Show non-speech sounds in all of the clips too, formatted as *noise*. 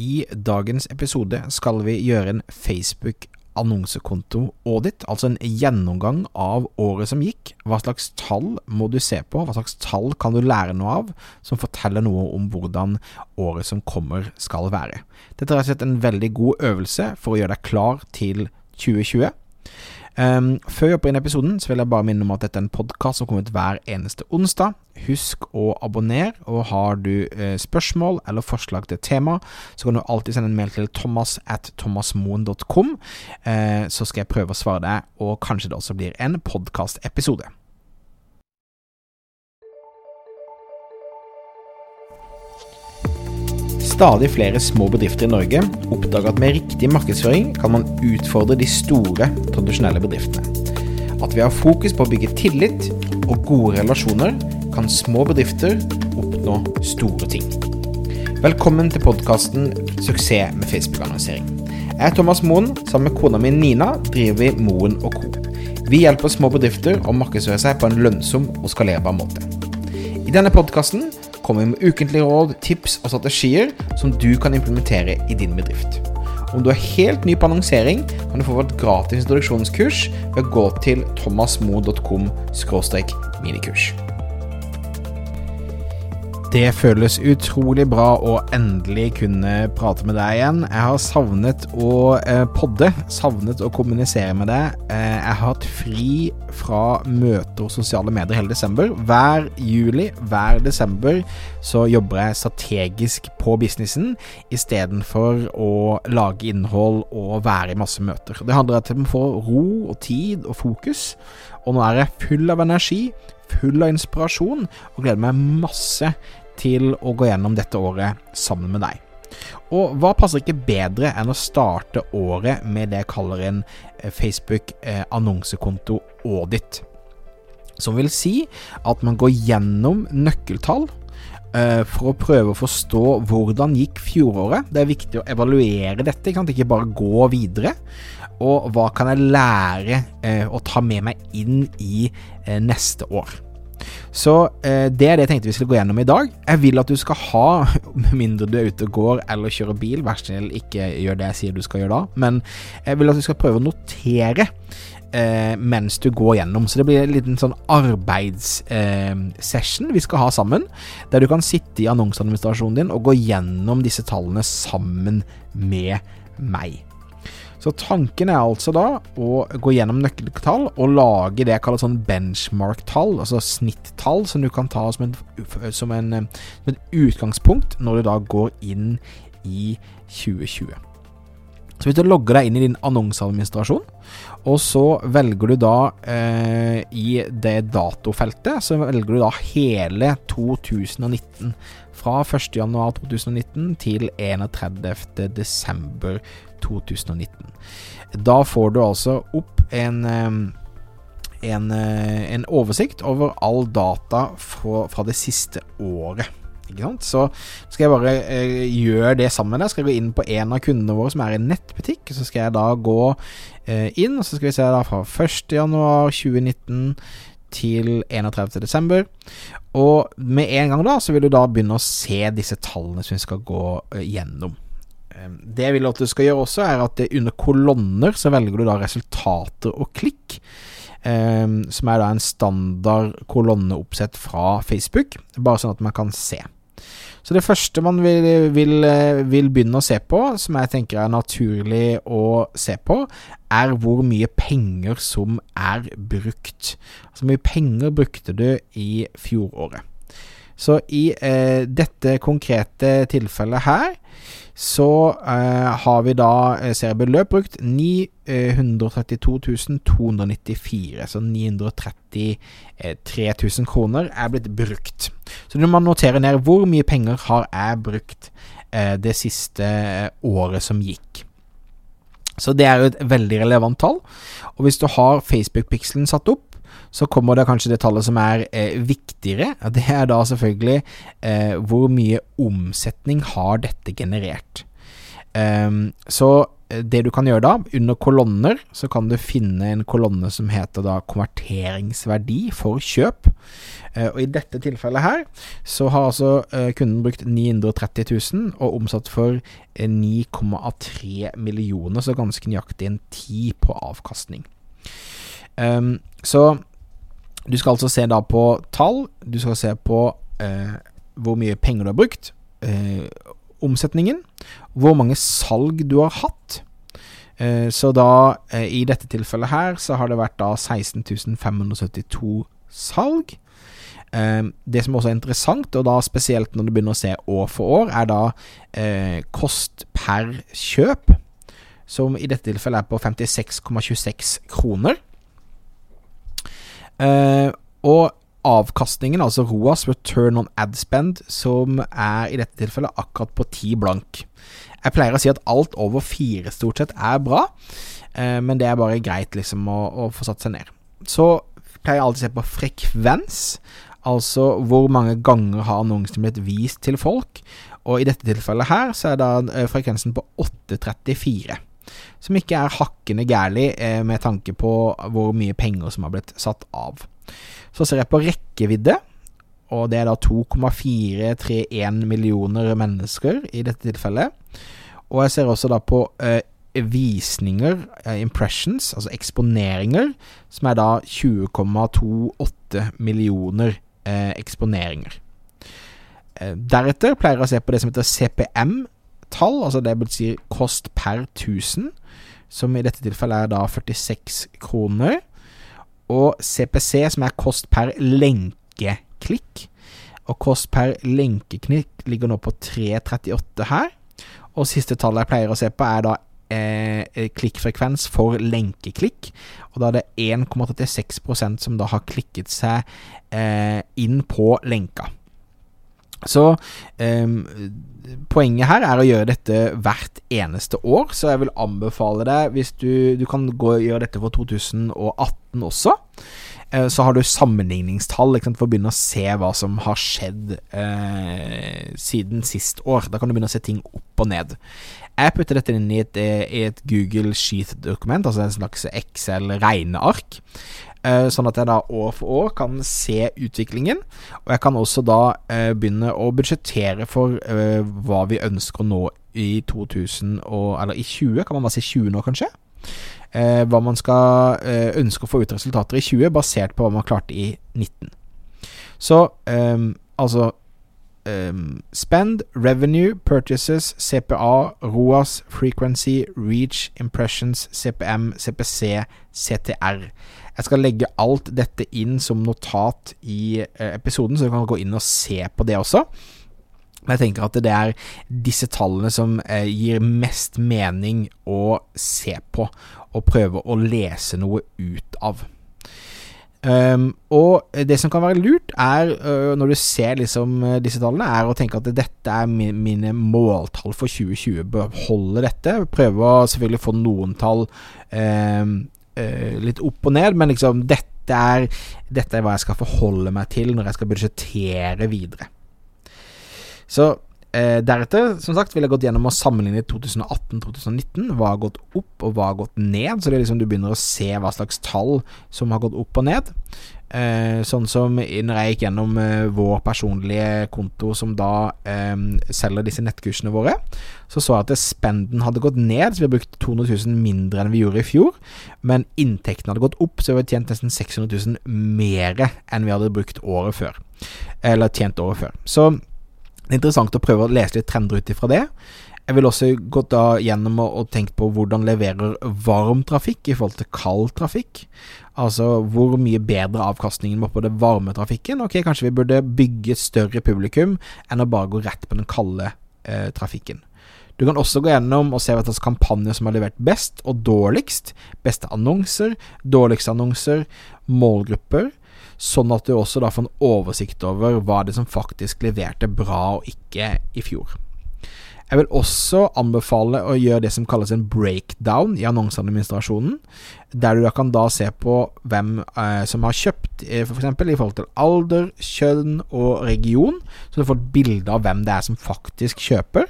I dagens episode skal vi gjøre en Facebook annonsekonto-audit, altså en gjennomgang av året som gikk. Hva slags tall må du se på, hva slags tall kan du lære noe av, som forteller noe om hvordan året som kommer skal være. Dette er rett og slett en veldig god øvelse for å gjøre deg klar til 2020. Um, før vi hopper inn i episoden, så vil jeg bare minne om at dette er en podkast som kommer ut hver eneste onsdag. Husk å abonnere, og har du eh, spørsmål eller forslag til tema, så kan du alltid sende en mail til thomas at thomasmoen.com, eh, så skal jeg prøve å svare deg, og kanskje det også blir en podkastepisode. Stadig flere små bedrifter i Norge oppdager at med riktig markedsføring kan man utfordre de store, tradisjonelle bedriftene. At vi har fokus på å bygge tillit og gode relasjoner, kan små bedrifter oppnå store ting. Velkommen til podkasten 'Suksess med Facebook-annonsering'. Jeg er Thomas Moen. Sammen med kona mi Nina driver vi Moen og Co. Vi hjelper små bedrifter å markedsføre seg på en lønnsom og skalerbar måte. I denne podkasten kommer vi med ukentlige råd, tips og strategier som du kan implementere i din bedrift. Om du er helt ny på annonsering, kan du få vårt gratis introduksjonskurs ved å gå til thomasmo.com minikurs. Det føles utrolig bra å endelig kunne prate med deg igjen. Jeg har savnet å eh, podde, savnet å kommunisere med deg. Eh, jeg har hatt fri fra møter og sosiale medier hele desember. Hver juli, hver desember, så jobber jeg strategisk på businessen istedenfor å lage innhold og være i masse møter. Det handler om å få ro og tid og fokus, og nå er jeg full av energi, full av inspirasjon, og gleder meg masse til å gå gjennom dette året sammen med deg. Og hva passer ikke bedre enn å starte året med det jeg kaller en eh, Facebook eh, audit. Som vil si at man går gjennom nøkkeltall eh, for å prøve å forstå hvordan gikk fjoråret. Det er viktig å evaluere dette, ikke, ikke bare gå videre. Og hva kan jeg lære å ta med meg inn i neste år. Så eh, det er det jeg tenkte vi skulle gå gjennom i dag. Jeg vil at du skal ha, *laughs* med mindre du er ute og går eller kjører bil, vær snill ikke gjør det jeg sier du skal gjøre da, men jeg vil at du skal prøve å notere eh, mens du går gjennom. Så det blir en liten sånn arbeidssession eh, vi skal ha sammen, der du kan sitte i annonseadministrasjonen din og gå gjennom disse tallene sammen med meg. Så tanken er altså da å gå gjennom nøkkeltall og lage det jeg kaller sånn benchmark-tall, altså snittall, som du kan ta som, en, som, en, som et utgangspunkt når du da går inn i 2020. Så hvis du logger deg inn i din annonseadministrasjon, og så velger du da eh, i det datofeltet, så velger du da hele 2019. Fra 1.1.2019 til 31.12.2019. 2019. Da får du altså opp en, en, en oversikt over all data fra, fra det siste året. Så skal jeg bare eh, gjøre det sammen med deg. Skal jeg gå inn på en av kundene våre som er i nettbutikk. Så skal jeg da gå eh, inn, og så skal vi se da fra 1.1.2019 til 31.12. Og med en gang da, så vil du da begynne å se disse tallene som vi skal gå eh, gjennom. Ehm, det jeg vil at du skal gjøre også, er at under kolonner så velger du da resultater og klikk. Um, som er da en standard kolonneoppsett fra Facebook, bare sånn at man kan se. Så det første man vil, vil, vil, begynne å se på, som jeg tenker er naturlig å se på, er hvor mye penger som er brukt. Altså hvor mye penger brukte du i fjoråret. Så i eh, dette konkrete tilfellet her, så eh, har vi da eh, seriebeløp brukt 932 294. Så 933 000 kroner er blitt brukt. Så du må notere ned hvor mye penger har jeg brukt eh, det siste eh, året som gikk. Så det er jo et veldig relevant tall. Og hvis du har Facebook-pikselen satt opp, så kommer det kanskje det tallet som er eh, viktigere. Det er da selvfølgelig eh, hvor mye omsetning har dette generert. Um, så det du kan gjøre da, under kolonner, så kan du finne en kolonne som heter da konverteringsverdi for kjøp. Uh, og i dette tilfellet her, så har altså uh, kunden brukt 930 000 og omsatt for 9,3 millioner, så ganske nøyaktig en 10 på avkastning. Um, så du skal altså se da på tall, du skal se på uh, hvor mye penger du har brukt, omsetningen, hvor mange salg du har hatt. Uh, så da, eh, i dette tilfellet her, så har det vært da 16.572 salg. Eh, det som også er interessant, og da spesielt når du begynner å se år for år, er da kost per kjøp, som i dette tilfellet er på 56,26 kroner. Og avkastningen, altså ROAS, return on ad spend, som er i dette tilfellet akkurat på 10 blank. Jeg pleier å si at alt over fire stort sett er bra, eh, men det er bare greit liksom å, å få satt seg ned. Så pleier jeg alltid å se på frekvens, altså hvor mange ganger har annonsen blitt vist til folk, og i dette tilfellet her så er da eh, frekvensen på 834 som ikke er hakkende gærlig eh, med tanke på hvor mye penger som har blitt satt av. Så ser jeg på rekkevidde, og det er da 2,431 millioner mennesker i dette tilfellet. Og jeg ser også da på eh, visninger, eh, impressions, altså eksponeringer, som er da 20,28 millioner eksponeringer. Deretter pleier jeg å se på det som heter CPM-tall, altså det vil si kost per 1000, som i dette tilfellet er da 46 kroner og CPC, som er kost per lenkeklikk. Og kost per lenkeklikk ligger nå på 3,38 her. Og siste tallet jeg pleier å se på, er da eh, klikkfrekvens for lenkeklikk. Og da er det 1,36% som da har klikket seg eh, inn på lenka. Så um, poenget her er å gjøre dette hvert eneste år, så jeg vil anbefale deg, hvis du, du kan gå gjøre dette for 2018 også, Uh, så har du sammenligningstall sant, for å begynne å se hva som har skjedd uh, siden sist år. Da kan du begynne å se ting opp og ned. Jeg putter dette inn i et, eh, i et Google Sheath-dokument, altså en slags Excel-regneark. Eh, sånn at jeg da år for år kan se utviklingen. Og jeg kan også da eh, begynne å budsjettere for eh, hva vi ønsker å nå i 2000 og, Eller i 20, kan man bare si 20 nå, kanskje? hva man skal ønske å få ut resultater i 20, basert på hva man klarte i 19. Så altså um, Spend, revenue, purchases, CPA, ROAS, frequency, reach, impressions, CPM, CPC, CTR. Jeg skal legge alt dette inn som notat i eh, episoden, så du kan gå inn og se på det også. Men jeg tenker at det er disse tallene som eh, gir mest mening å se på, og prøve å lese noe ut av. Um, og det som kan være lurt, er uh, når du ser liksom disse tallene, er å tenke at dette er min, mine måltall for 2020. Beholde dette. Prøve å selvfølgelig få noen tall um, uh, litt opp og ned, men liksom dette er, dette er hva jeg skal forholde meg til når jeg skal budsjettere videre. Så uh, deretter, som sagt, vil jeg gått gjennom å sammenligne 2018-2019. Hva har gått opp, og hva har gått ned? Så det er liksom du begynner å se hva slags tall som har gått opp og ned. Eh, sånn som når jeg gikk gjennom eh, vår personlige konto som da eh, selger disse nettkursene våre, så så jeg at spenden hadde gått ned, så vi har brukt 200 000 mindre enn vi gjorde i fjor. Men inntekten hadde gått opp, så vi har tjent nesten 600 000 mer enn vi hadde brukt året før. Eller tjent året før. Så det er interessant å prøve å lese litt trender ut ifra det. Jeg vil også gått da gjennom og, tenkt på hvordan leverer varm trafikk i forhold til kald trafikk. Altså hvor mye bedre avkastningen var på det varme trafikken. Ok, kanskje vi burde bygge større publikum enn å bare gå rett på den kalde eh, trafikken. Du kan også gå gjennom og se hva slags kampanjer som har levert best og dårligst. Beste annonser, dårligste annonser, målgrupper. Sånn at du også da får en oversikt over hva det som faktisk leverte bra og ikke i fjor. Jeg vil også anbefale å gjøre det som kalles en breakdown i annonseadministrasjonen, der du da kan da se på hvem eh, som har kjøpt, eh, f.eks. For i forhold til alder, kjønn og region, så du får et bilde av hvem det er som faktisk kjøper.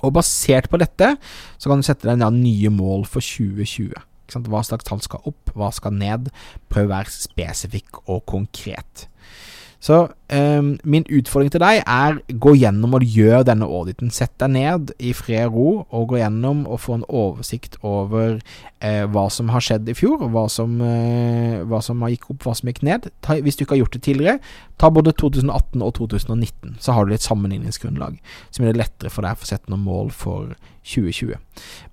Og basert på dette, så kan du sette deg nye mål for 2020. Hva slags tall skal opp, hva skal ned? Prøv å være spesifikk og konkret. Så um, min utfordring til deg er gå gjennom og gjør denne auditen. Sett deg ned i fred og ro og gå gjennom og få en oversikt over uh, hva som har skjedd i fjor, hva som, uh, hva som gikk opp, hva som gikk ned. Ta, hvis du ikke har gjort det tidligere, ta både 2018 og 2019, så har du litt sammenligningsgrunnlag. Som gjør det lettere for deg å sette noen mål for 2020.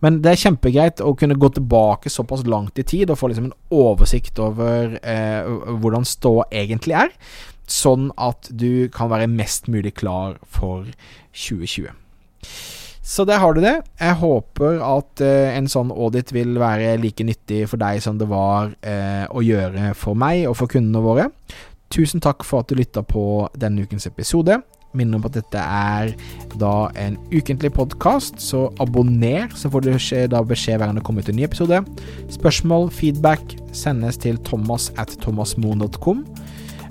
Men det er kjempegreit å kunne gå tilbake såpass langt i tid og få liksom en oversikt over uh, hvordan ståa egentlig er sånn at du kan være mest mulig klar for 2020. Så der har du det. Jeg håper at uh, en sånn audit vil være like nyttig for deg som det var uh, å gjøre for meg og for kundene våre. Tusen takk for at du lytta på denne ukens episode. Minner om at dette er da en ukentlig podkast, så abonner, så får du da beskjed hver gang det kommer ut en ny episode. Spørsmål, feedback sendes til thomas at thomasmoen.com.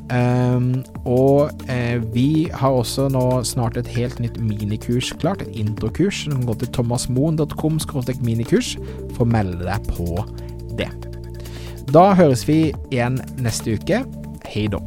Um, og eh, vi har også nå snart et helt nytt minikurs klart, et introkurs. Du kan gå til thomasmoen.com minikurs for å melde deg på det. Da høres vi igjen neste uke. Hei da.